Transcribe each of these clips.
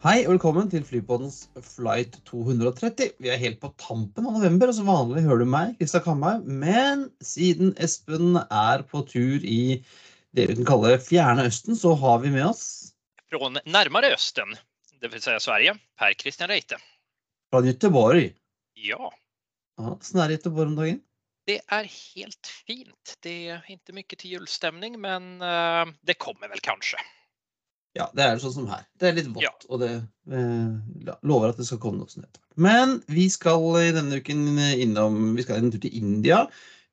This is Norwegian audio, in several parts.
Hei og velkommen til Flypoddens flight 230. Vi er helt på tampen av november, og som vanlig hører du meg, Kristian Kamhaug. Men siden Espen er på tur i det vi kan kalle fjerne Østen, så har vi med oss Fra nærmere Østen, det Si Sverige, Per Christian Reite. fra Göteborg. Ja, Ja, Sånn er det i Göteborg om dagen. det er helt fint. Det er ikke mye til julestemning, men eh, det kommer vel kanske. Ja, det er sånn som her. Det er litt vått, Ja. og det eh, lover at det skal komme noe sånt. Men vi skal i denne uken innom Vi skal en tur til India.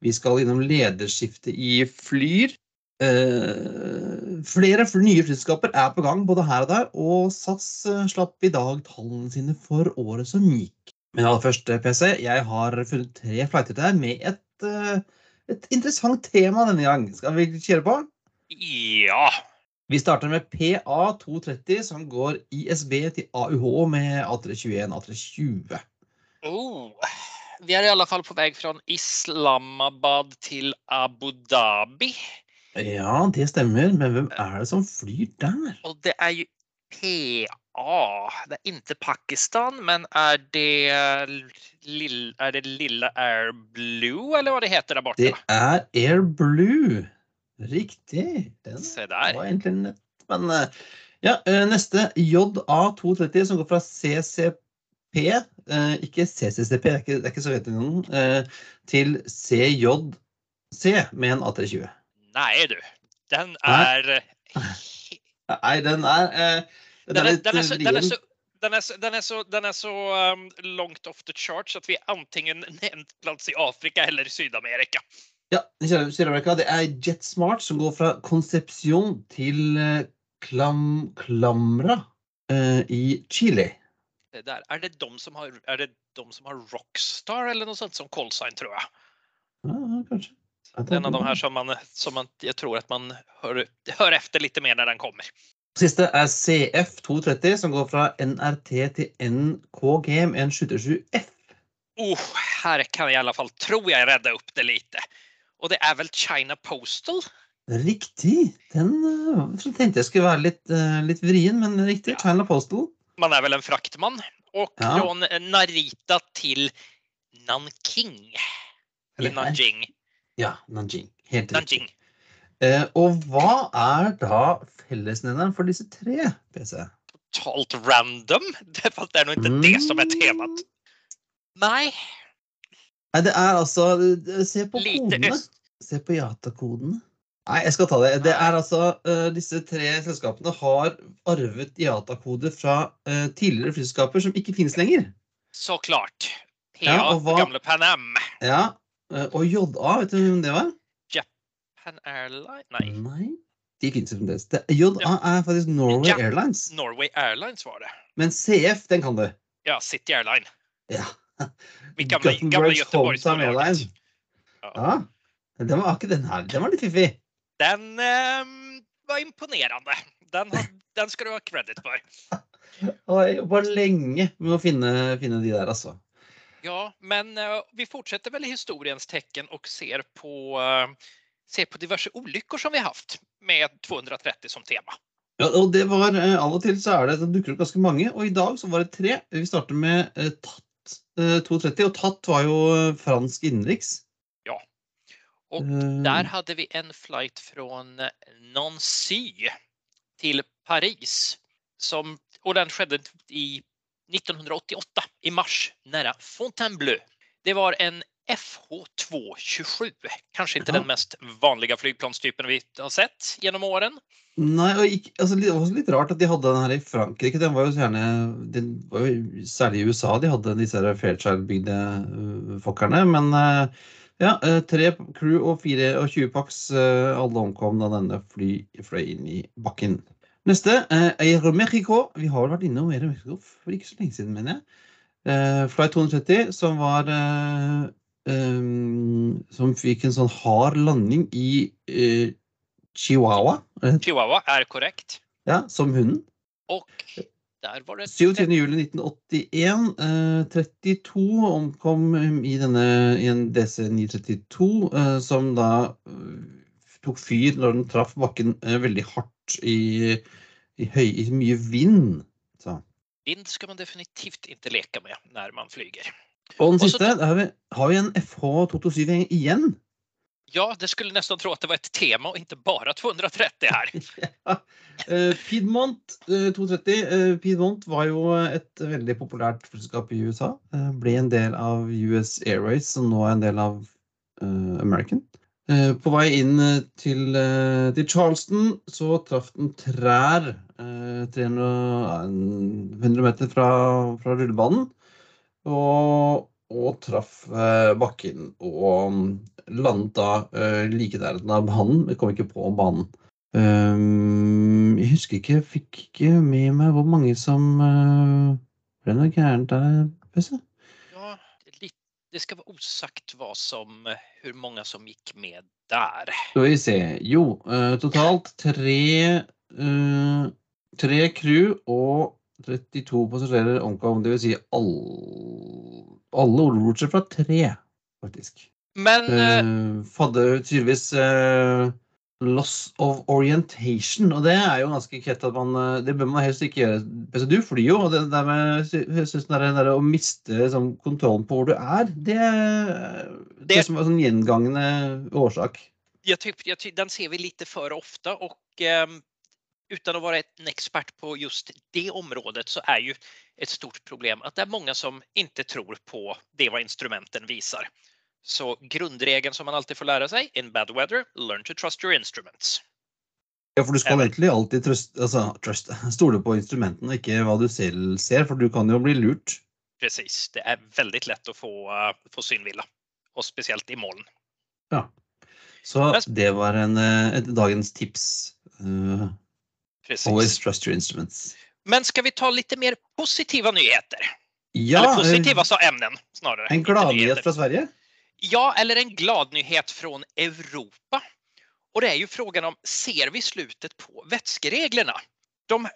Vi skal innom lederskiftet i Flyr. Eh, flere nye flyselskaper er på gang både her og der, og SAS eh, slapp i dag tallene sine for året som gikk. Men aller først, eh, PC, jeg har funnet tre flighter til deg med et, eh, et interessant tema denne gang. Skal vi kjøre på? Ja, Vi starter med PA230, som går ISB til AUH med A321 A320. oh. vi er i alle fall på vei fra Islamabad til Abu Dhabi. Ja, det stemmer, men hvem er det som flyr der? Og det er jo PA. Det er ikke Pakistan, men er det, lille, er det Lille Air Blue eller hva det heter der borte? Det er Air Blue. Riktig. Den Se der. var egentlig nett. Men eh, ja, eh, neste JA230, som går fra CCP, eh, ikke CCCP, det er ikke, det er ikke Sovjetunionen, noen, til CJC med en A320. Nei, du, den er. Nei, den er Den er den, så, langt vrien. den, är den är så, den är så um, långt off the charts at vi er antingen en plats i Afrika eller Sydamerika. Ja, Sør- Sør-Amerika. Det er JetSmart som går fra Concepción til eh, Clam, Clamra eh, i Chile. Det der, er, det de som har, er det de som har Rockstar eller noe sånt som callsign tror jeg? Ja, kanskje. Det er en av de her som man, som man jeg tror at man hører, hører efter litt mer når den kommer. Siste er CF230, som går fra NRT til NKG med en 727F. Oh, her kan jeg i alle fall, tror jeg, redde opp det lite. Och det er vel China Postal? Riktig! Den eh, tenkte jeg skulle være litt, eh, litt vrien, men riktig. Ja. China Postal. Man er vel en fraktmann. Og Ja. fra Narita til Nanking. Eller Nanjing. Ja, Nanjing. Helt riktig. Nanjing. Eh, og hva er da fellesnevneren for disse tre, PC? Totalt random. Det- er det ikke mm. det som er temat. Nej, Nei, det er altså eh, Se på lite kodene. Se på IATA-kodene. Nei, jeg skal ta det. Det er altså uh, Disse tre selskapene har arvet IATA-koder fra uh, tidligere flyselskaper som ikke finnes lenger. Så klart. PA, Ja, och vad- gamla Pan Am. Ja, Og JA, vet du hvem det var? Japan Airline? Nei. Nei, de finnes jo fremdeles. JA er faktisk Norway Ja. Airlines. Norway Airlines var det. Men CF, den kan du. Ja, City Airline. Ja. Gamla Gothenburgs Hometown Ja. Ja. Den var den her. Den var litt fiffig. Den ehm, var imponerende. Den, den skal du ha credit for. Jeg jobba lenge med å finne, finne de der, altså. Ja, men uh, vi fortsetter vel i historiens tecken og ser på, uh, ser på diverse ulykker som vi har haft med 230 som tema. Ja, og det var, uh, Av og til så er det, det dukker opp ganske mange, og i dag så var det tre. Vi starter med eh, Tatt eh, 230, og Tatt var jo eh, fransk innenriks. Ja. Og der hadde vi en flight fra Nancy til Paris. Som, og den skjedde i 1988 i mars nære Fontainebleau. Det var en FH227. Kanskje inte Ja. den mest vanliga flygplanstypen vi har sett gjennom åren. Nei, og ikke, altså, det var også litt rart at de hadde den her i Frankrike. Den var jo gjerne den var jo, Særlig i USA de hadde disse Fairchild-bygde uh, fokkerne. Men eh, ja, eh, tre crew og fire og 20 pax, eh, alle omkom da denne fly fløy inn i bakken. Neste, Aeromexico. Vi har vel vært innom Aeromexico for ikke så lenge siden, mener jeg. Eh, Flight 230, som var eh, Som fikk en sånn hard landing i uh, Chihuahua. eh, Chihuahua er korrekt. Ja, som hunden. Og der var det 27. juli 1981. Eh, 32 omkom i, denne, i en DC-932, uh, som da eh, tok fyr når den traff bakken eh, veldig hardt i, i, høy, i mye vind. Så. Vind skal man definitivt ikke leke med når man flyger. Og den siste, Også, har vi, har vi en FH227 igjen. Ja, det skulle nesten tro at det var et tema og ikke bare 230 her. Ja. Eh, Piedmont eh, 230. eh, Piedmont var jo et veldig populært flyselskap i USA. Eh, ble en del av US Airways, som nå er en del av eh, American. Eh, på vei inn eh, til, eh, til Charleston så traff den trær eh, 300, 100 meter fra, fra rullebanen. Og, og traff eh, bakken og mm, landet da eh, like der av banen. Vi kom ikke på banen. Ehm, jeg husker ikke, jeg fikk ikke med meg hvor mange som uh, ble noe gærent der. PC. Ja, lite- det skal være osagt hva som, hvor mange som gikk med der. Skal vi se. Jo, eh, totalt tre, eh, tre crew og 32% passasjerer omkom. Det vil si alle, alle bortsett fra tre, faktisk. Men eh, Uh, hadde tydeligvis uh, loss of orientation, og det er jo ganske kjett at man eh, Det bør man helst ikke gjøre. Du flyr jo, og det der med jeg synes det der, å miste liksom, kontrollen på hvor du er, det det, Det- som er sånn gjengangende årsak. jag typ, jag typ, den ser vi lite för ofta och ehm, utan att vara en expert på just det området så är ju ett stort problem att det är många som inte tror på det vad instrumenten visar. Så grundregeln som man alltid får lära sig, in bad weather, learn to trust your instruments. Ja, for du skal egentlig alltid trust, altså, trust, stole på instrumentene, ikke hva du selv ser, for du kan jo bli lurt. Precis, det er veldig lett å få, uh, få synvilla og spesielt i moln. Så det var en, eh, et dagens tips. Uh, Precis. always trust your instruments. Men ska vi ta lite mer positiva nyheter? Ja, eller eh, positiva så ämnen snarare. En gladnyhet fra Sverige? Ja, eller en glad nyhet från Europa. Och det är ju frågan om, ser vi slutet på vätskereglerna? De,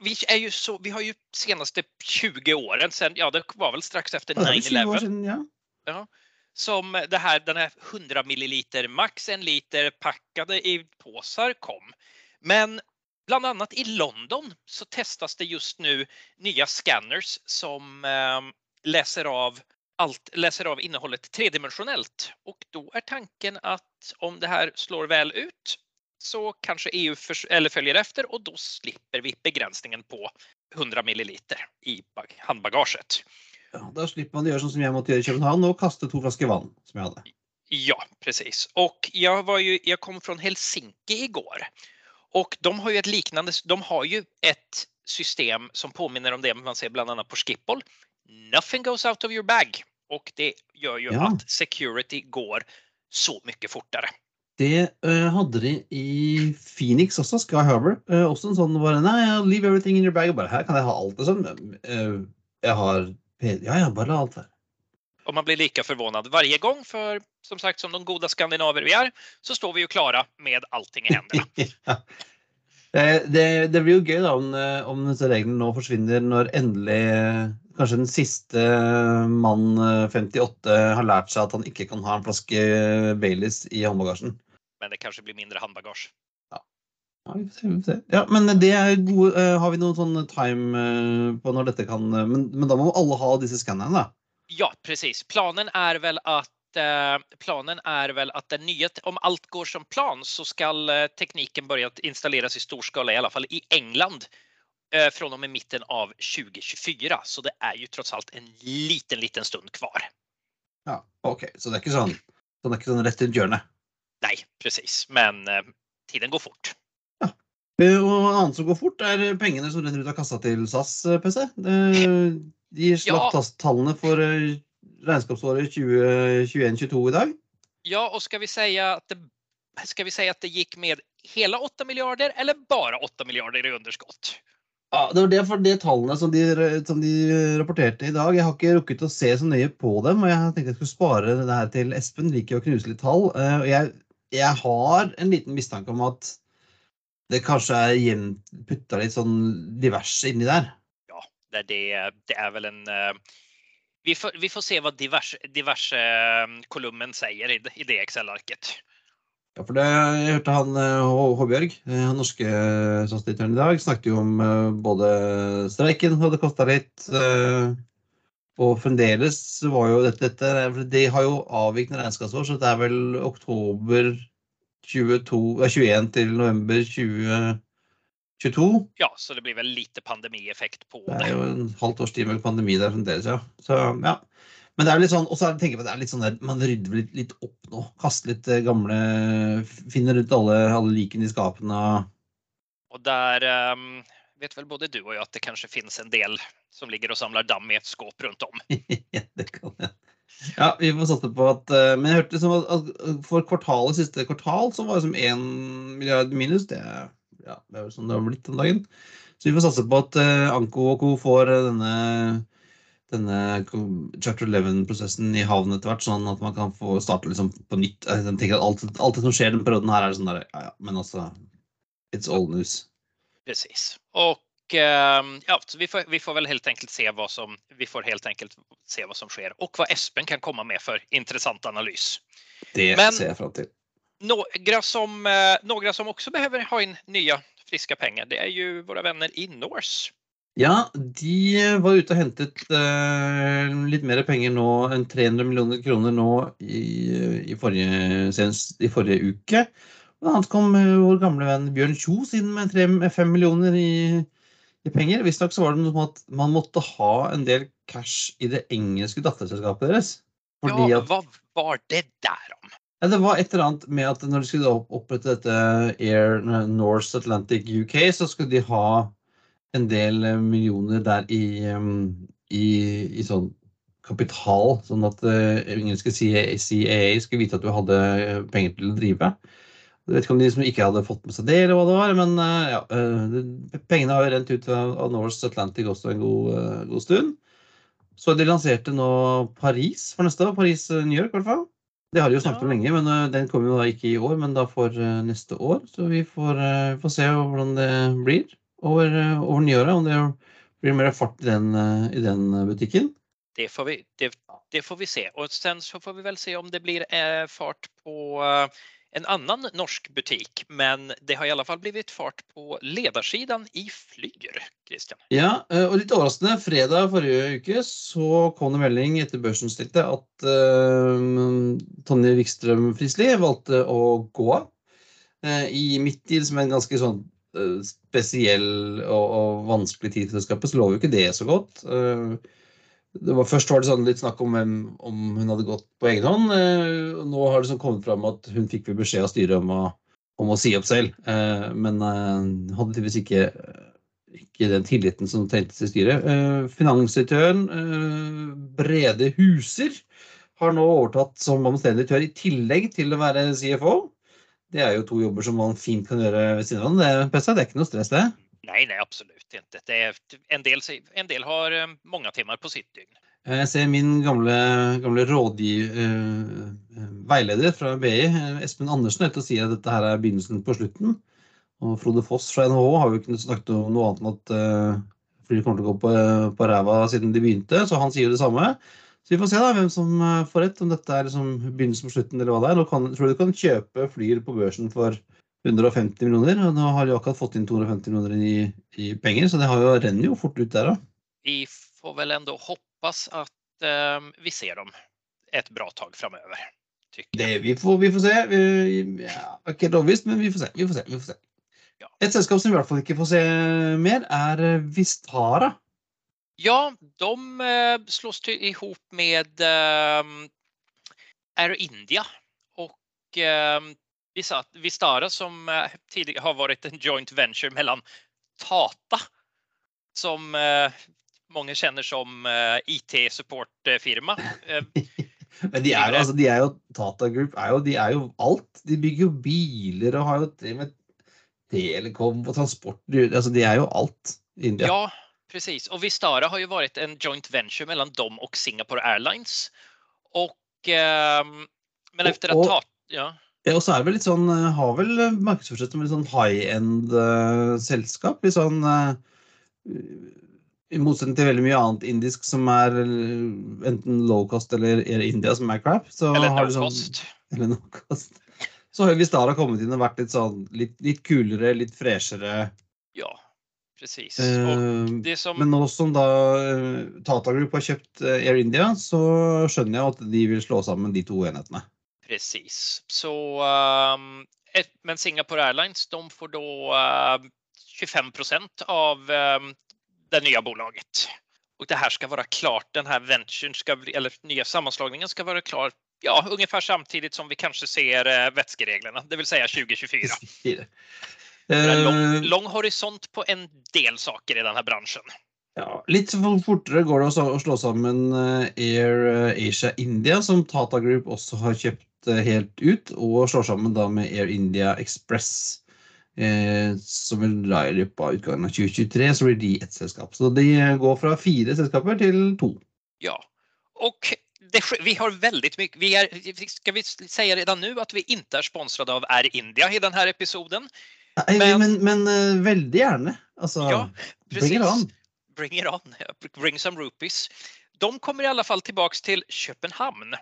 vi, är ju så, vi har ju senaste 20 åren sen, ja det var väl strax efter Ja, det er 20 år 9-11, ja. ja. som det här, den här 100 milliliter, max en liter packade i påsar kom. Men bland annat i London så testas det just nu nya scanners som eh, läser av allt, läser av innehållet tredimensionellt och då är tanken att om det här slår väl ut så kanske EU eller följer efter och då slipper vi begränsningen på 100 milliliter i bag- handbagaget. ja. Da slipper man gjøre sånn som jeg måtte gjøre i København, og kaste to flasker vann. som jeg hadde. Ja, precis. Och jag, var ju, jag kom från Helsinki igår. Och de har ju ett liknande, de har ju ett system som påminner om det man ser bland annat på Schiphol. Nothing goes out of your bag. Och det gör ju Ja. att security går så mycket fortare. Det uh, hadde de i Phoenix også, Sky Harbor. Uh, også en sånn bare Nei, leave everything in your bag. Bare her kan jeg ha alt, liksom. Uh, jeg har Ja, ja, bare la alt være. Och man blir lika förvånad varje gång för som sagt som de goda skandinaver vi är så står vi ju klara med allting i händerna. ja. Det, det blir jo gøy da om, eh, om disse reglene nå forsvinner når endelig eh, kanskje den siste mann eh, 58 har lært seg at han ikke kan ha en flaske Baileys i håndbagasjen. Men det kanskje blir mindre håndbagasje. Ja, men det er gode Har vi noen sånn time på når dette kan men, men da må alle ha disse skannerne, da. Ja, precis. Planen är väl att eh, planen är väl att den nya, om allt går som plan så ska teknikken tekniken börja installeras i stor skala, i alla fall i England, eh, från och med mitten av 2024. Så det är ju trots allt en liten, liten stund kvar. Ja, ok. Så det er ikke sånn, så det er ikke sånn rett rundt hjørnet. Nej, precis. Men eh, tiden går fort. Ja. Og annet som går fort, er pengene som renner ut av kassa til SAS eh, PC. Eh, De slapp Ja. tallene for eh, regnskapsåret 2021-2022 i dag. Ja, og skal vi si at det, skal vi si at det gikk med hele 8 milliarder, eller bare 8 milliarder i underskott? Ja, Det var det for de tallene som de, som de rapporterte i dag. Jeg har ikke rukket å se så nøye på dem, og jeg tenkte jeg skulle spare det her til Espen. Liker å knuse litt tall. Eh, Og jeg, jeg har en liten mistanke om at det kanskje er putta litt sånn diverse inni der. Där det, det är väl en... eh, Vi får, vi får se vad diverse, diverse eh, kolumnen säger i, det- i det Excel-arket. Ja, for det, Jeg hørte han Håbjørg, han norske statsdirektøren i dag, snakket jo om både streiken hadde kosta litt, og fremdeles var jo dette, dette De har jo avvikende regnskapsår, så det er vel oktober 22, 21 til november 2022. Ja, så det blir vel lite pandemieffekt på det. Det er jo en halvt års tid med pandemi der fremdeles, ja. Så ja. Men det er litt sånn, og så tenker jeg det er litt sånn der, man rydder litt, litt opp nå. Kaster litt gamle Finner ut alle, alle likene i skapene. Og der um, vet vel både du og jeg at det kanskje finnes en del som ligger og samler dam i et skåp rundt om. ja, det kan jeg. Ja, vi får satse på at Men jeg hørte liksom at for kvartalet, siste kvartal så var det som 1 milliard minus. Det, ja, det er jo sånn det har blitt den dagen. Så vi får satse på at Anko og co. får denne denne chapter 11-prosessen i havn etter hvert, sånn at man kan få starte liksom på nytt. Jeg tenker at alt, alt det som skjer den perioden her, er sånn der, ja, ja, men altså It's old news. Precis. Og eh, ja, vi får, vi får väl helt enkelt se vad som vi får helt enkelt se vad som sker och vad Espen kan komma med för intressant analys. Det Men, ser jag fram till. Några som, eh, några som också behöver ha in nya friska pengar, det är ju våra vänner i Norse. Ja, de var ute og hentet uh, litt mer penger nå enn 300 millioner kroner nå i, i, forrige, senest, i forrige uke. Blant annet kom uh, vår gamle venn Bjørn Kjos inn med 5 millioner i, i penger. Visstnok så var det noe om at man måtte ha en del cash i det engelske datterselskapet deres. ja, hva var det der om? Ja, det var et eller annet med at når de skulle opprette dette Air North Atlantic UK, så skulle de ha en del eh, millioner der i, i, i sånn kapital, sånn at uh, engelske CAA skulle vite at du hadde penger til å drive. Jeg vet ikke om de som ikke hadde fått med seg det, eller hva det var, men ja, pengene har jo rent ut av, Norse Atlantic også en god, god, stund. Så de lanserte nå Paris for neste år. Paris-New York, i hvert fall. Det har de jo snakket om lenge, men den kommer jo da ikke i år, men da for neste år. Så vi får, får se hvordan det blir over, over nyåret, om det blir mer fart i den, i den butikken. Det får, vi, det, det får vi se. Og sen så får vi vel se om det blir eh, fart på eh, en annen norsk butikk. Men det har i alle fall blitt fart på ledersiden i Flyr. Christian. Ja, eh, og litt overraskende. Fredag forrige uke så kom det melding etter børsen stilte at uh, Tonje Wikstrøm Frisli valgte å gå av. Uh, I midt i som en ganske sånn uh, spesiell og, og, vanskelig tid for selskapet, så lover jo ikke det så godt. Det var, først var det sånn litt snakk om hvem, om hun hadde gått på egen hånd. Eh, nå har det sånn kommet fram at hun fikk beskjed av styret om å, om å si opp selv. Men hadde tydeligvis ikke, ikke den tilliten som trengtes i styret. Finansdirektøren Brede Huser har nå overtatt som administrerende direktør i tillegg til å være CFO. Det er jo to jobber som man fint kan gjøre ved siden av. Det, det er ikke noe stress, det? Nei, nei, absolutt ikke. en, del, en del har eh, mange timer på sitt døgn. Jeg ser min gamle, gamle rådgiv, eh, veileder fra BI, Espen Andersen, ute og sier at dette her er begynnelsen på slutten. Og Frode Foss fra NHH har jo ikke snakket om noe annet enn at uh, flyet kommer til å gå på, på ræva siden de begynte, så han sier jo det samme. Så vi får se da, hvem som eh, får rett, om dette er liksom begynnelsen på slutten eller hva det er. Nå kan, tror du du kan kjøpe Flyr på børsen for 150 millioner, og nå har de akkurat fått inn 250 millioner i, i penger, så det jo, renner jo fort ut der òg. Vi får vel enda håpes at uh, vi ser dem et bra tak framover. Det, vi, får, vi får se. Vi, ja, ikke helt overbevist, men vi får se. Vi får se, vi får se. Ja. Et selskap som vi i hvert fall ikke får se mer, er Vistara. Ja, de eh, slås ihop med eh, Air India och eh, Vistara som tidligere tidigare har varit en joint venture mellan Tata som mange många känner som eh, IT-supportfirma. Men de er, jo, altså, de er jo Tata Group er jo, de er jo alt. De bygger jo biler og har jo med telekom og transport. Altså, de er jo alt. i India. Ja, Precis, och Vistara har ju varit en joint venture mellan dem och Singapore Airlines. Och, eh, men efter att Tata... Ja. Ja, og så er det vel litt sånn, eh, har vel markedsført som litt sånn high-end uh. Litt sånn uh, I motsetning til veldig mye annet indisk som er enten low cost eller India som er crap. Så eller no sånn, Eller no cost. så har Vistar kommet inn og vært litt sånn litt, litt kulere, litt freshere. Ja, precis. Uh, som, Men nå som da eh, Tata Group har kjøpt eh, Air India, så skjønner jeg at de vil slå sammen de to enhetene. Precis. Så, ehm, ett, men Singapore Airlines, de får då ehm, 25 procent av ehm, det nya bolaget. Och det här ska vara klart, den här venturen ska eller nya sammanslagningen ska vara klar ja, ungefär samtidigt som vi kanske ser eh, vätskereglerna, det vill säga 2024. Fire. Er en lång, Eh, lång horisont på en del saker i den här branschen. Ja, litt for- fortere går det å slå sammen eh, Air Asia India, som Tata Group også har kjøpt helt ut, og slår sammen da med Air India Express. Eh, som vil da i løpet av utgangen av 2023 så blir de ett selskap. Så de eh, går fra fire selskaper til to. Ja, Og det, vi har veldig mye Vi er, Skal vi si redan nå at vi ikke er sponsrade av Air India i den här episoden? Nei, Men- men, men, eh, veldig gjerne. Altså, Ja, bring it on. Bring it on. Bring some rupees. De kommer i alle fall tilbake til Köpenhamn.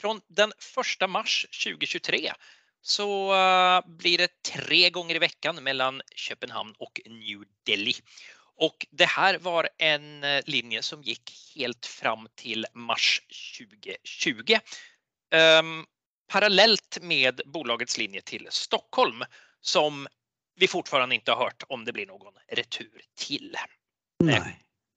Från den 1 mars 2023 så eh, blir det tre gånger i veckan mellan Köpenhamn och New Delhi. Och det här var en eh, linje som gick helt fram till mars 2020. Um, parallellt med bolagets linje till Stockholm som vi fortfarande inte har hört om det blir någon retur till Nei.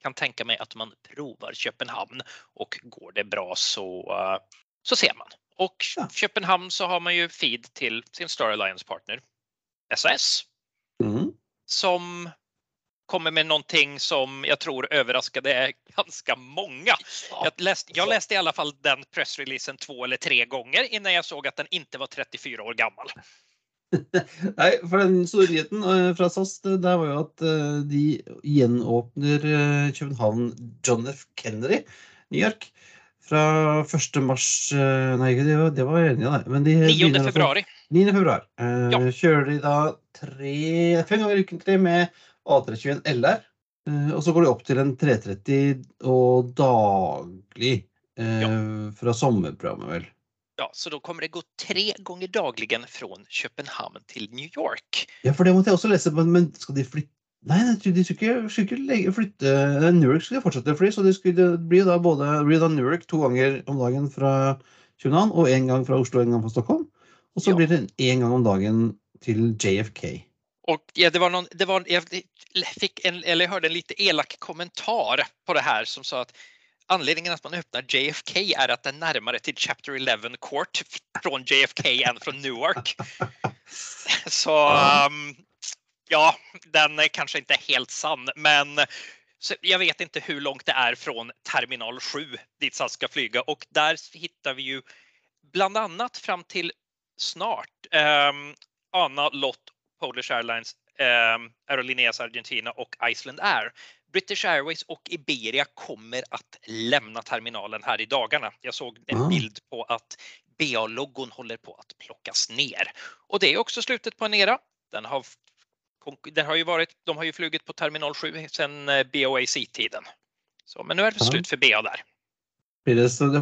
kan tänka mig att man provar Köpenhamn och går det bra så, eh, så ser man. Och Ja. Köpenhamn så har man ju feed till sin Star Alliance-partner SAS Mm. som kommer med någonting som jag tror överraskade ganska många. Jag läste, jag läste i alla fall den pressreleasen två eller tre gånger innan jag såg att den inte var 34 år gammal. Nei, for den store nyheten eh, fra SAS det var jo at eh, de gjenåpner eh, København John F. Kennedy, New York, fra 1. mars eh, Nei, det var, det var enig i, nei. Men de 9 begynner altså- februari. 9. februar. Eh, Ja. Kjører de da tre, fem ganger ukentlig med A321 LR. eh, og så går de opp til en 330 og daglig eh, fra sommerprogrammet, vel. Ja, så da kommer det gå tre ganger dagligen fra København til New York. Ja, for det måtte jeg også lese, men, men skal de flytte Nei, de skulle ikke, legge, flytte Newark skulle fortsette å fly, så det skulle bli da både blir da Newark to ganger om dagen fra København, og én gang fra Oslo og én gang fra Stockholm. Og så Ja. blir det én gang om dagen til JFK. Og ja, det var noen, det var, jeg, fikk en, eller jeg hørte en lite elak kommentar på det her som sa at anledningen at man åpner JFK er at det er nærmere til Chapter 11 Court fra JFK enn fra Newark. Så um, ja, den är kanske inte helt sann, men jag vet inte hur långt det är från terminal 7 dit SAS ska flyga och där hittar vi ju bland annat fram till snart um, Anna, Lott, Polish Airlines, um, Aerolineas Argentina och Iceland Air. British Airways och Iberia kommer att lämna terminalen här i dagarna. Jag såg en Ah. bild på att BA-loggon håller på att plockas ner. Och det är också slutet på en era. Den har, den har ju varit, de har ju flugit på terminal 7 sedan eh, BOAC-tiden. Men nu är det Ja. slut för BA där.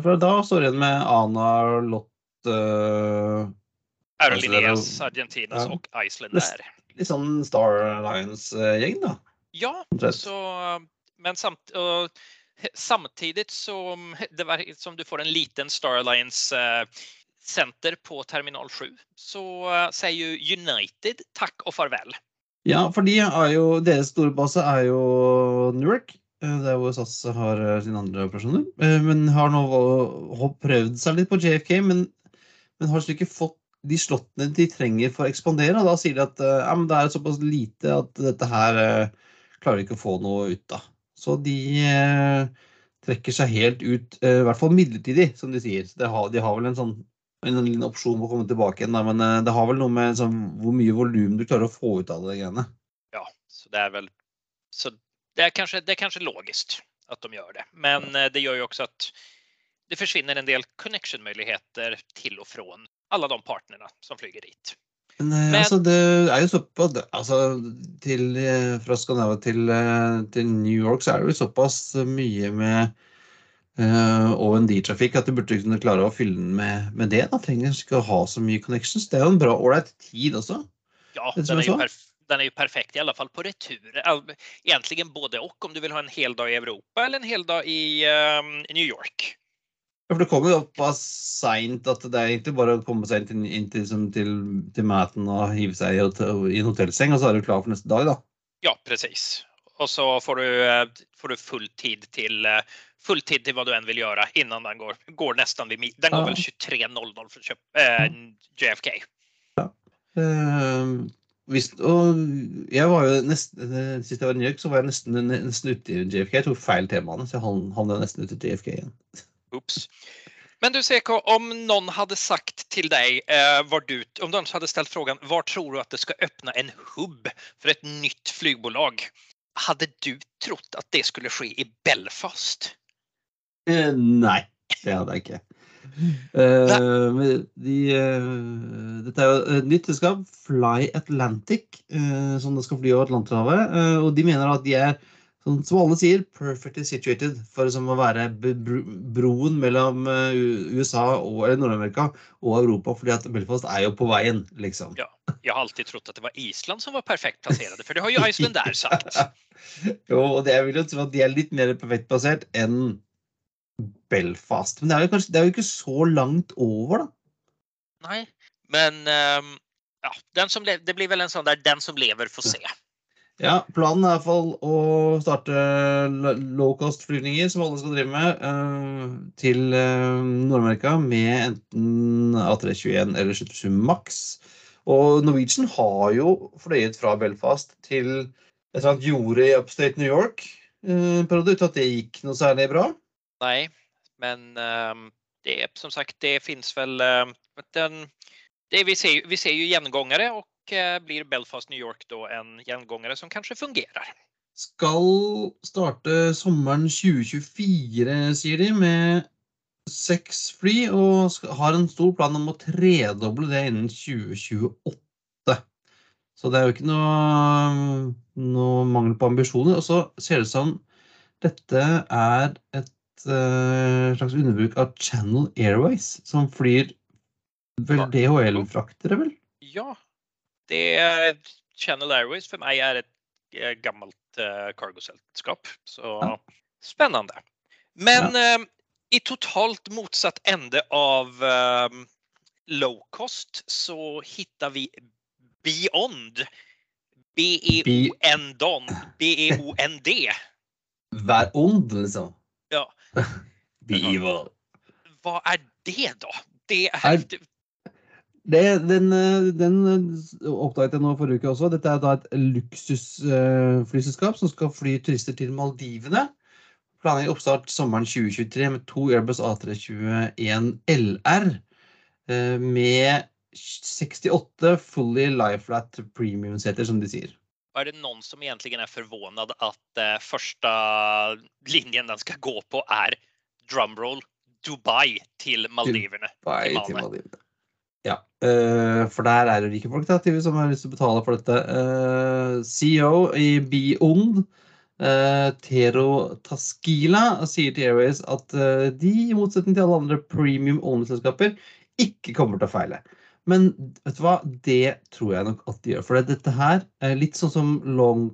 For da står det igjen med Ana, Lott eh, Aerolíneas Ja. Argentinas Ja. og Iceland Näst- Litt sånn Star Alliance-gjeng, da. Ja, så, men samt, och samtidig som, var, som du får en liten Star Alliance-senter center på terminal 7 så sier säger ju United takk og farväl. Ja, for de er jo, deres store base er jo Newark. Det Der hvor SAS har eh, sine andre operasjoner. Eh, Men har nå prøvd seg litt på JFK, men, men har liksom ikke fått de slottene de trenger for å ekspandere. Og da sier de at eh, ja, det er såpass lite at dette her eh, klarer de ikke å få noe ut av. Så de eh, trekker seg helt ut, eh, i hvert fall midlertidig, som de sier. De har, de har vel en sånn en liten opsjon på å komme tilbake igjen, da, men eh, det har vel noe med sånn, hvor mye volum du klarer å få ut av det greiene. Ja, så det er vel så det er kanskje, det er kanskje logisk at de gjør det. Men eh, det gjør jo også at det forsvinner en del connection-muligheter til og fra alle de partnerne som flyger dit. Men, eh, Men- altså, det er jo såpass altså, til, Fra Skandinavia til, til New York så er det jo såpass mye med og en D-trafikk, at du burde kunne klare å fylle den med, med det. Da trenger ikke å ha så mye connections. Det er jo en bra ålreit tid også. Ja, den er, perf- den er jo perfekt i alle fall på retur. Egentlig både og, om du vil ha en hel dag i Europa eller en hel dag i um, i New York. Ja, for det kommer jo såpass seint at det er egentlig bare å komme seg inn inn til, som til, til maten og hive seg i, i en hotellseng, og så er du klar for neste dag, da. Ja, precis. Och så får du, eh, får du full tid till eh, full tid til hva du enn vil gjøre innan den går, går nesten vid Den går Ja. väl 23.00 for eh, JFK. Eh, hvis, og jeg var jo nesten Sist jeg var i New York, så var jeg nesten, nesten ute i JFK. Jeg tok feil temaene, så jeg havn- havna nesten ute i JFK igjen. Ups. Men du CK, om noen hadde sagt til deg, eh, var du, om noen hadde stilt frågan, hvor tror du at det skal åpne en hub for et nytt flygbolag? Hade du trott at det skulle skje i Belfast? Eh, nei, det hadde jeg ikke. Uh, de, uh, dette er jo et nytt selskap, Fly Atlantic, uh, som det skal fly over Atlanterhavet. eh, og de mener at de er, som alle sier, perfectly situated for som å være broen mellom eh, USA og Nord-Amerika og Europa, fordi at Belfast er jo på veien, liksom. Ja. jeg har alltid trott at det var Island som var perfekt plassert, for det har jo Iceland der sagt. jo, og det, jeg vil jo tro at de er litt mer perfekt plassert enn Belfast. Men det er jo kanskje det er jo ikke så langt over, da. Nei, men um, ja, den som det blir vel en sånn der den som lever får se. Ja, planen er i hvert fall å starte low cost-flyvninger, som alle skal drive med, eh, til eh, Nord-Amerika med enten A321 eller 77 Max. Og Norwegian har jo fløyet fra Belfast til et eller annet jorde i upstate New York eh, en periode, uten at det gikk noe særlig bra. Nei, men det som sagt, det fins ehm, den, det vi, ser, vi ser ju gengångare och eh, blir Belfast New York da en gjengangere som kanskje fungerer. Skal starte sommeren 2024, sier de, med seks fly, og har en stor plan om å tredoble det innen 2028. Så det er jo ikke noe, noe mangel på ambisjoner. Og så ser det ut som dette er et uh, slags underbruk av Channel Airways, som flyr vel DHL-fraktere, vel? Ja, det är Channel Airways for meg er et gammelt cargo-seltskap. Så spennende. Men Men ehm, i totalt motsatt ende av ehm, low cost så hittar vi Beyond. B-E-O-N-D. B-E-O-N-D. Vær ond, liksom. Ja. Be evil. Vad er det da? Det är... Det, den, eh, den eh, oppdaget jeg nå forrige uke også. Dette er da et luksusflyselskap som skal fly turister til Maldivene. Planlegger oppstart sommeren 2023 med to Airbus A321 LR eh, med 68 fully life-flat premium-seter, som de sier. Er det noen som egentlig er forvånet at første linjen den skal gå på er drumroll Dubai til Maldivene? Dubai Til til Maldivene. Ja, eh, for der er det rike folk da, som har lyst til å betale for dette. Eh, CEO i Beyond, uh, Tero Taskila, sier til Airways at eh, de, i motsetning til alle andre premium owner-selskaper, ikke kommer til å feile. Men vet du hva, det tror jeg nok at de gjør. For dette her, er litt sånn som long,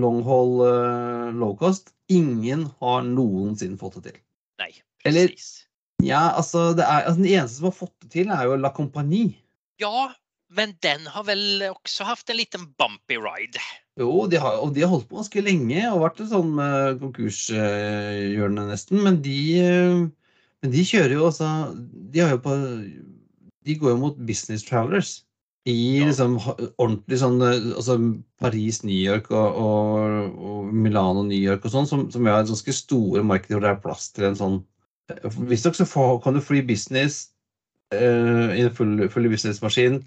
long haul eh, low cost, ingen har noensinne fått det til. Nej, Eller- precis. Ja, altså, det er, altså Den eneste som har fått det til, er jo La Compagnie. Ja, men den har vel også haft en liten bumpy ride. Jo, de har, og de har holdt på ganske lenge og vært et sånn uh, konkurshjørne nesten. Men de, uh, men de kjører jo altså De har jo på De går jo mot business travelers. I Ja. liksom ordentlig sånn eh, altså Paris, New York og, og, og Milano, New York og sånn, som, som er ganske store markeder hvor det er plass til en sånn Visstnok så får, kan du fly business uh, i en full, full businessmaskin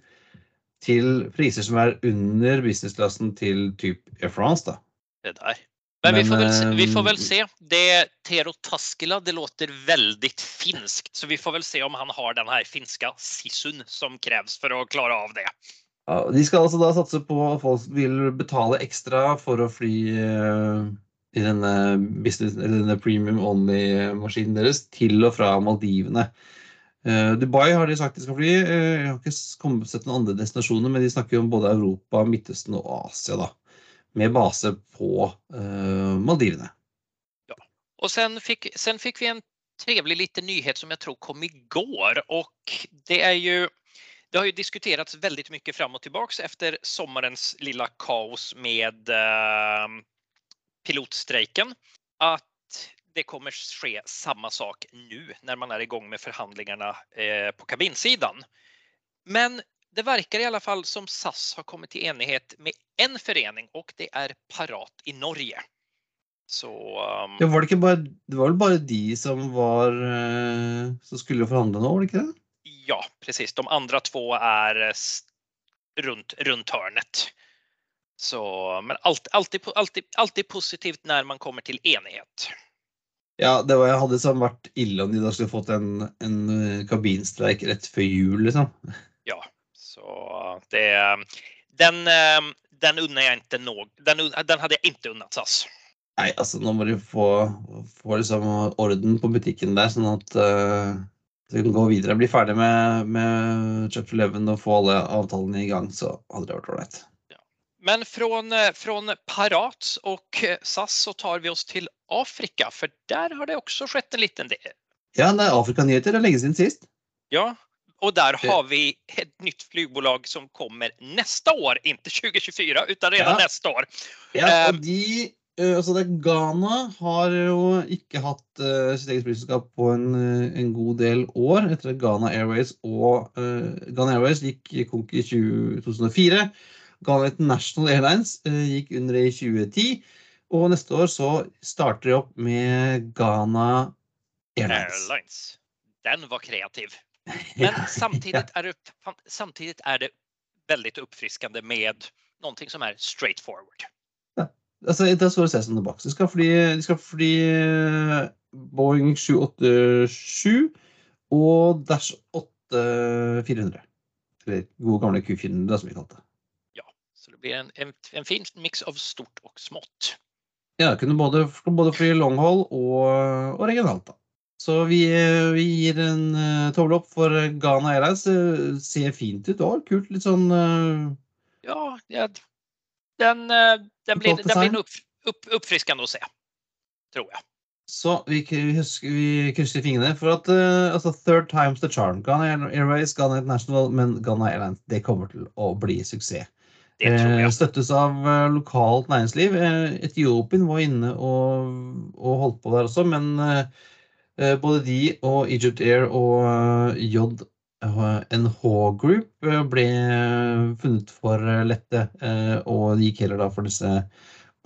til priser som er under businessklassen til typ Air France, da. Det der. Men, vi, får se, vi får vel se. Det Tero Taskila, det låter veldig finsk. Så vi får vel se om han har den her finska sisun som kreves for å klare av det. Ja, de skal altså da satse på at folk vil betale ekstra for å fly, eh, i denne, denne premium only-maskinen deres til og fra Maldivene. Uh, Dubai har de sagt de skal fly. Uh, jeg har ikke sett noen andre destinasjoner, men de snakker om både Europa, Midtøsten og Asia, da. Med base på uh, Maldivene. Ja. Og sen fikk, sen fikk vi en trevlig liten nyhet som jeg tror kom i går. Og det er jo det har jo diskuterats veldig mye fram og tilbake efter sommarens lilla kaos med eh, pilotstrejken. Att det kommer ske samma sak nu när man är igång med förhandlingarna eh, på kabinsidan. Men det verkar i alla fall som SAS har kommit till enighet med en förening och det är Parat i Norge. Så um, ja, var det, bare, det var vel bare de som var eh, som skulle förhandla nå, var det ikke det? Ja, precis. De andra två är runt, runt hörnet. Så, men allt, alltid, alltid, alltid positivt når man kommer til enighet. Ja, det var, hadde liksom vært ille om de da skulle fått en, en kabinstreik rett før jul, liksom. Ja, så det Den, den unner jeg ikke noe den, den hadde jeg ikke unnat SAS. Nei, altså nå må de få, få liksom orden på butikken der, sånn at uh, vi kan gå videre. Bli ferdig med, med Chapter 11 og få alle avtalene i gang, så hadde det vært ålreit. Men från, eh, från Parat och SAS så tar vi oss till Afrika, för där har det också skett en liten del. Ja, er Afrikanyheter. Det er lenge siden sist. Ja, och där har vi ett nytt flygbolag som kommer nästa år, inte 2024 utan redan ja. nästa år. Ja, og de, altså det, Ghana har jo ikke hatt uh, sitt eget flyselskap på en, en, god del år etter at Ghana Airways og uh, Ghana Airways gikk konk i 2004. Ghana International Airlines eh, gikk under i 2010. Og neste år så starter de opp med Ghana Airlines. Airlines. Den var kreativ. Men samtidig er, det, samtidig er det veldig oppfriskende med noe som er straight forward. Ja. Altså, det står se som det bak. De skal fly, de skal fly eh, Boeing 787 og Dash 8400. Eller gode gamle Q400, som vi kalte det. Det blir en, en, en fin mix av stort og smått. Ja, det kunne både, både fly longhold og, og regionalt. da. Så vi, vi gir en uh, tommel opp for Ghana Airlines. Det ser fint ut. òg. kult. Litt sånn uh, Ja, ja den, uh, den, blir, den blir opp, opp, oppfriskende å se. Tror jeg. Så vi, husker, vi krysser fingrene for at uh, altså third time's the charm. Ghana Airways, Ghana International, men Ghana Airlines det kommer til å bli suksess. Eh, støttes av eh, lokalt næringsliv. Eh, Etiopien var inne og, og, holdt på der også, men både de og Egypt Air og JNH Group ble funnet for lette, og de gikk heller da for disse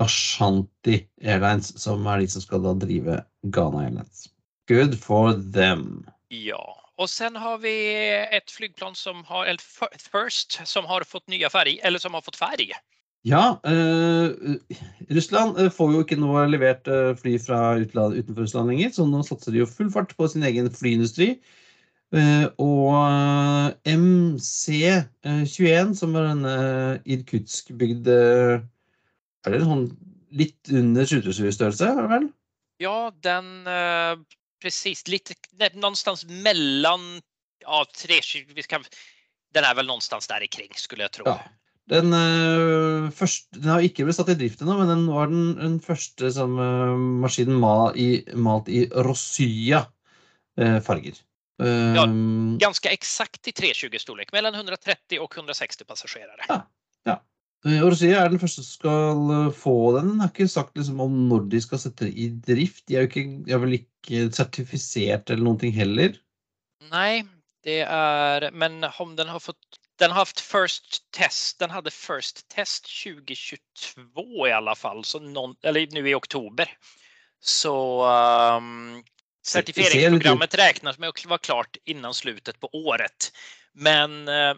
Ashanti Airlines, som er de som skal da drive Ghana Airlines. Good for them. Ja. Och sen har vi ett flygplan som har, eller First, som har fått nya färg, eller som har fått färg. Ja, eh, Russland eh, får jo ikke noe levert eh, fly fra utland, utenfor Russland lenger, så nå satser de jo full fart på sin egen flyindustri. Eh, og eh, MC21, som er denne Irkutsk-bygd Er det sånn litt under 20-størrelse, vel? Ja, den precis, lite, någonstans mellan ja, 320, vi ska, den er vel någonstans der i kring, skulle jeg tro. Ja. Den, uh, første, den har ikke blitt satt i drift ennå, men den var den, den første som, uh, maskinen mal i, malt i Rosya-farger. Uh, ja, ganske eksakt i 320-storlek, mellom 130 og 160 passasjerer. Ja, ja. Orsia er den første som skal få den. Jeg har ikke sagt liksom, om når de skal sette det i drift. De er, ikke, de er vel ikke sertifisert eller noen ting heller? Nei, det er Men om den har fått Den har hatt first test. Den hadde first test 2022 i alle fall. Så noen, eller nå i oktober. Så um, Certifieringsprogrammet regnes med å være klart innan slutet på året. Men uh,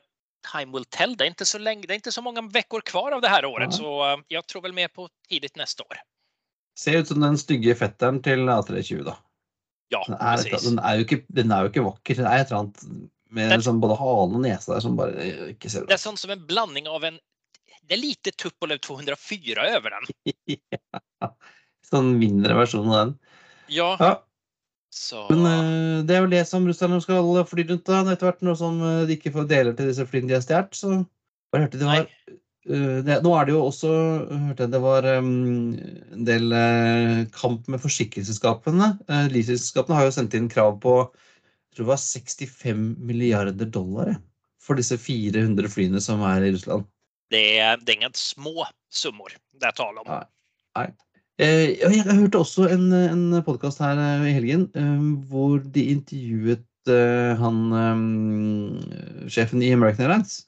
time will tell. Det är inte så länge, det är inte så många veckor kvar av det här året, ja. så jeg jag tror väl mer på tidigt nästa år. Ser ut som den stygge fetteren til A320, da. Ja, den er, precis. Den er, jo ikke, den er jo ikke vakker. Det er et eller annet med den, liksom både hale og nese der som bare ikke ser ut. Det er sånn som en blanding av en Det er lite Tupolev 204 over den. ja. Sånn mindre versjon av den. Ja, Ja, så men uh, det er vel det som russerne skal fly rundt da, etter hvert, når som eh, de ikke får deler til disse flyene de har stjålet. Så bare hørte de var Nei. eh, det, Nå er det jo også hørte jeg det var um, en del uh, kamp med forsikringsselskapene. Uh, Leasingselskapene har jo sendt inn krav på jeg tror det var 65 milliarder dollar for disse 400 flyene som er i Russland. det det er ingen små summor det er tale om. Nei. Ja, jeg, jeg hørte også en, en podkast her eh, i helgen eh, hvor de intervjuet eh, han eh, sjefen i American Airlines,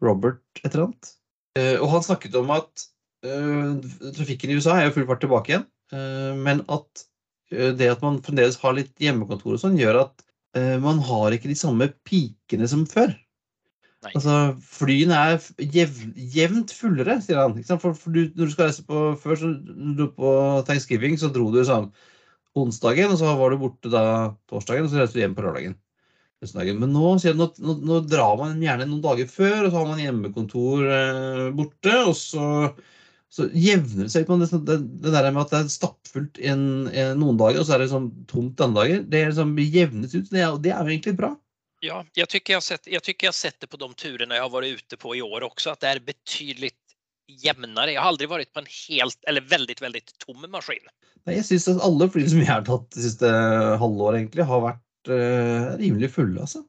Robert et eller annet. Eh, og han snakket om at eh, trafikken i USA er jo full fart tilbake igjen, eh, men at eh, det at man fremdeles har litt hjemmekontor og sånn, gjør at eh, man har ikke de samme pikene som før. Altså, flyene er jev, jevnt fullere, sier han. For, for du, når du skal reise på Før så du på thanksgiving, så dro du sånn onsdagen, og så var du borte da torsdagen, og så reiste du hjem på lørdagen. Men nå, han, nå, nå, nå drar man gjerne noen dager før, og så har man hjemmekontor eh, borte, og så, så jevner det seg ut. Det, det, det der med at det er stappfullt en, en, noen dager, og så er det sånn tomt andre dager, det liksom jevnes ut. Er, det er jo egentlig bra. Ja, jag tycker jag, sett, jag tycker jag sett det på de turerna jag har varit ute på i år också, att det är betydligt jämnare. Jag har aldrig varit på en helt, eller väldigt, väldigt tom maskin. Nei, jeg syns at alle fly som jeg har tatt det siste halvåret, egentlig, har vært uh, rimelig fulle, altså.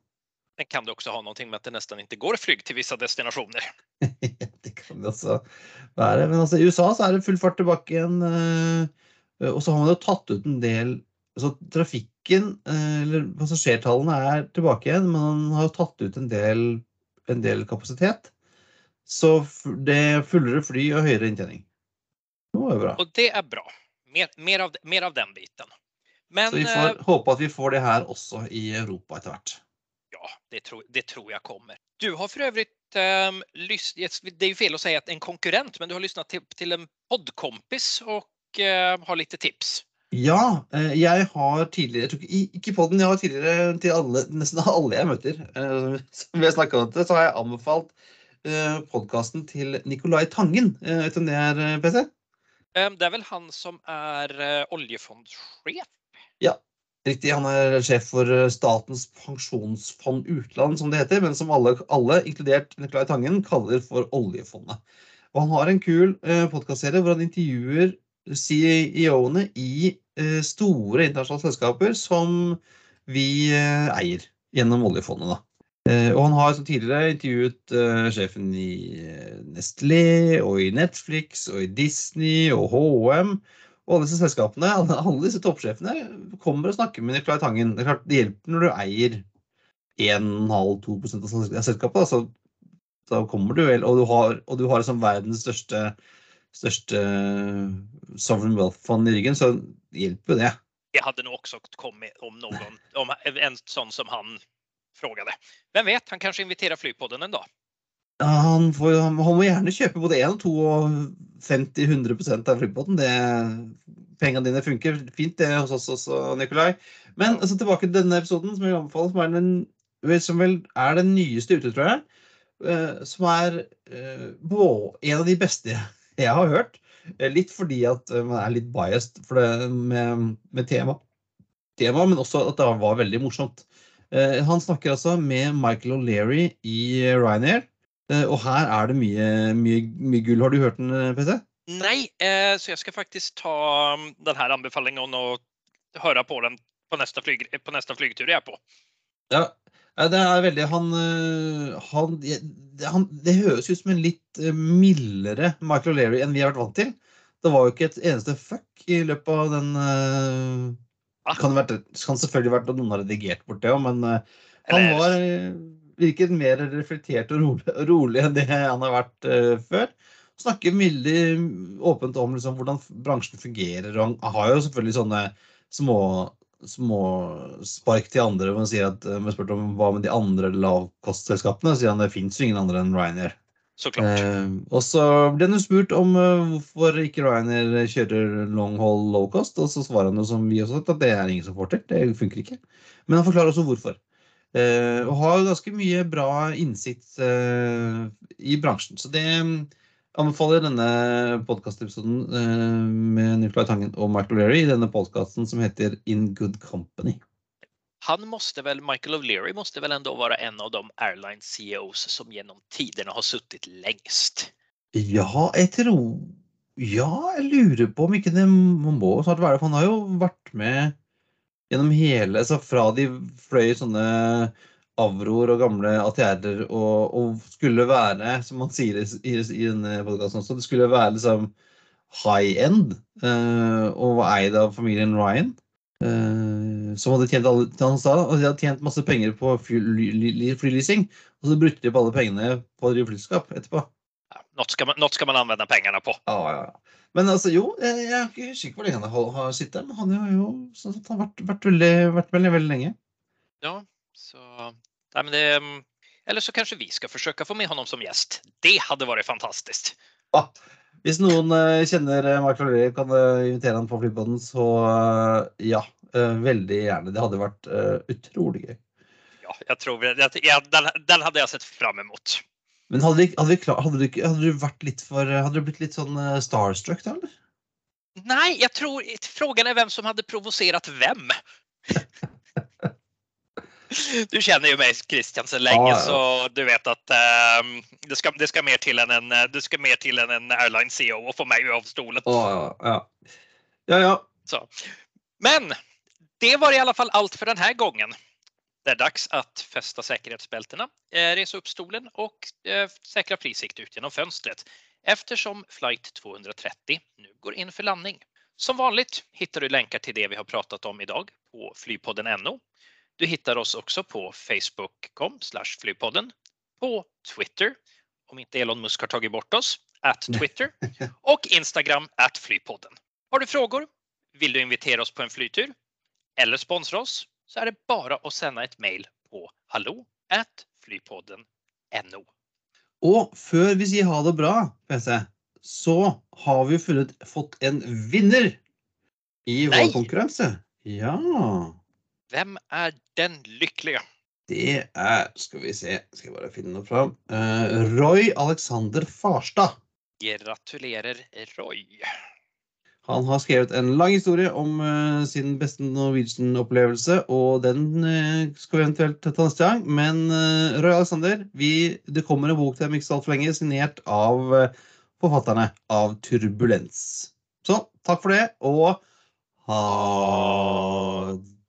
Men kan det också ha någonting med att det nästan inte går flyg till vissa destinationer? det kan det også være. Men altså, i USA så er det full fart tilbake igjen. Uh, og så har man jo tatt ut en del altså Trafikken, eh, eller passasjertallene, er tilbake igjen, men han har tatt ut en del, en del kapasitet. Så det er fullere fly og høyere inntjening. Det var bra. Og det er bra. Mer, mer, av, mer av den biten. Men Så vi får får håpe at vi får det her også i Europa etter hvert. ja, det tror, det tror jeg kommer. Du har for øvrig um, lyst, det er jo fel å si at en konkurrent, men du har lyssnat til, til, en poddkompis og uh, har litt tips. Ja, eh, jeg har tidligere ikke, på den, jeg har tidligere til alle, nesten alle jeg møter eh, som vi har snakka om dette, så har jeg anbefalt eh, podkasten til Nicolai Tangen. Vet du om det er, PC? Det er vel han som er oljefondsjef? Ja, Riktig, han er sjef for Statens pensjonsfond utland, som det heter, men som alle, alle inkludert Nicolai Tangen, kaller for oljefondet. Og han har en kul eh, podkastserie hvor han intervjuer CEO-ene i store internasjonale selskaper som vi eh, eier gjennom oljefondet. Da. Eh, og han har tidligere intervjuet eh, sjefen i eh, Nestlé og i Netflix og i Disney og HM. Og alle disse selskapene, alle, disse toppsjefene kommer og snakker med Nicolai Tangen. Det er klart det hjelper når du eier 1,5-2% av selskapet. Da, så da kommer du vel, og du har, og du har liksom verdens største, største sovereign wealth-fond i ryggen, så jo det. Det hade nog också kommit om någon, om en sån som han frågade. Vem vet, han kanske inviterar Flygpodden en dag. Ja, Han, får, han, han må gjerne kjøpe både 1 og 2 og 50-100% av flybåten. Pengene dine funker fint det hos oss også, Nikolai. Men altså, tilbake til denne episoden, som jeg anbefaler, som er den, som vel er den nyeste ute, tror jeg. Uh, som er uh, en av de beste jeg har hørt. Eh, Litt fordi at eh, man er litt biased for det med, med tema. tema, men også at det var veldig morsomt. Eh, Han snakker altså med Michael O'Leary i Ryanair. Eh, Og her er det mye, mye, mye gull. Har du hørt den, eh, PC? Nei, eh, så jeg skal faktisk ta denne anbefalingen og høre på den på neste, flyg, på neste flygtur jeg er på. Ja. Ja, Det er veldig Han, eh, han, han Det høres ut som en litt eh, mildere Michael O'Leary enn vi har vært vant til. Det var jo ikke et eneste fuck i løpet av den eh, Ah. kan, det vært, kan selvfølgelig vært at noen har redigert bort det òg, men han var virket mer reflektert og rolig, rolig enn det han har vært før. Snakker veldig åpent om liksom, hvordan bransjen fungerer. og Han har jo selvfølgelig sånne små, små spark til andre. Han sier at eh, vi har om hva med de andre lavkostselskapene. Så sier han det fins jo ingen andre enn Ryanair. Såklart. Eh, og så ble han jo spurt om eh, hvorfor ikke Ryanair kjører long haul low cost, og så svarer han jo som vi også, at det er ingen som får til. Det funker ikke. Men han forklarer også hvorfor. Eh, og har ganske mye bra innsikt eh, i bransjen. Så det anbefaler denne podkastepisoden eh, med Nicolai Tangen og Michael Leary i denne podkasten som heter In Good Company. Han måste väl, Michael O'Leary måste väl ändå vara en av de airline CEOs som gjennom tiderna har suttit lengst? Ja, jeg tror Ja, jeg lurer på om ikke det må snart være. For han har jo vært med gjennom hele altså fra de fløy sånne avroer og gamle ATR-er og, og, skulle være, som man sier i, i, i denne podkasten også, det skulle være liksom high end uh, og var eid av familien Ryan. Uh, som hadde tjent, alle, sa, de hadde tjent masse penger på flyleasing. Og så brukte de på alle pengene på å drive flyselskap etterpå. Nå skal ska man, något ska man anvende pengene på. Ja, ja. Men altså, jo, jeg, jeg er ikke sikker på hvor lenge han har, sittet men han har jo sånn han vært, vært, veldig, vært veldig, veldig lenge. Ja, så Nei, men det, mm, Eller så kanskje vi skal forsøke å få med honom som gjest. Det hadde vært fantastisk. Ah, hvis noen uh, kjenner uh, Mark Laurie, kan uh, invitere han på Flypodden, så ja. veldig gjerne. Det hadde vært utrolig gøy. Ja, jeg tror ja, den, den, hadde jeg sett fram imot. Men hadde, vi, hadde, vi klar, hadde, du, hadde, du, vært litt for Hadde du blitt litt sånn starstruck da, eller? Nei, jeg tror Frågan er hvem som hadde provosert hvem. Du kjenner jo meg Christian så lenge, ah, ja. så du vet at um, det, skal, det, skal, mer til enn en, en airline CEO å få meg av stolen. Ah, ja, ja. ja, Så. Men det var i alle fall alt for denne gangen. Det er dags å feste sikkerhetsbeltene, reise resa upp stolen og eh, säkra frisikt ut gjennom fönstret eftersom flight 230 nå går inn for landning. Som vanlig hittar du länkar til det vi har pratet om i dag på flypodden.no du hittar oss også på facebook.com flypodden, på Twitter, om ikke Elon Musk har tagit bort oss, at Twitter og Instagram at flypodden. Har du frågor? Vill du invitere oss på en flytur? Eller sponsra oss? Så er det bare å sende et mail på hallo at flypodden.no. Og før vi sier ha det bra, PC, så har vi funnet, fått en vinner i Nei. vår konkurranse. Ja. Hvem er den lykkelige? Det er Skal vi se, skal jeg bare finne noe fram. Uh, Roy Alexander Farstad. Gratulerer, Roy. Han har skrevet en lang historie om uh, sin beste Norwegian-opplevelse, og den uh, skal vi eventuelt ta neste gang. Men Roy Alexander, vi, det kommer en bok til dem ikke så altfor lenge, signert av forfatterne av Turbulens. Så takk for det, og ha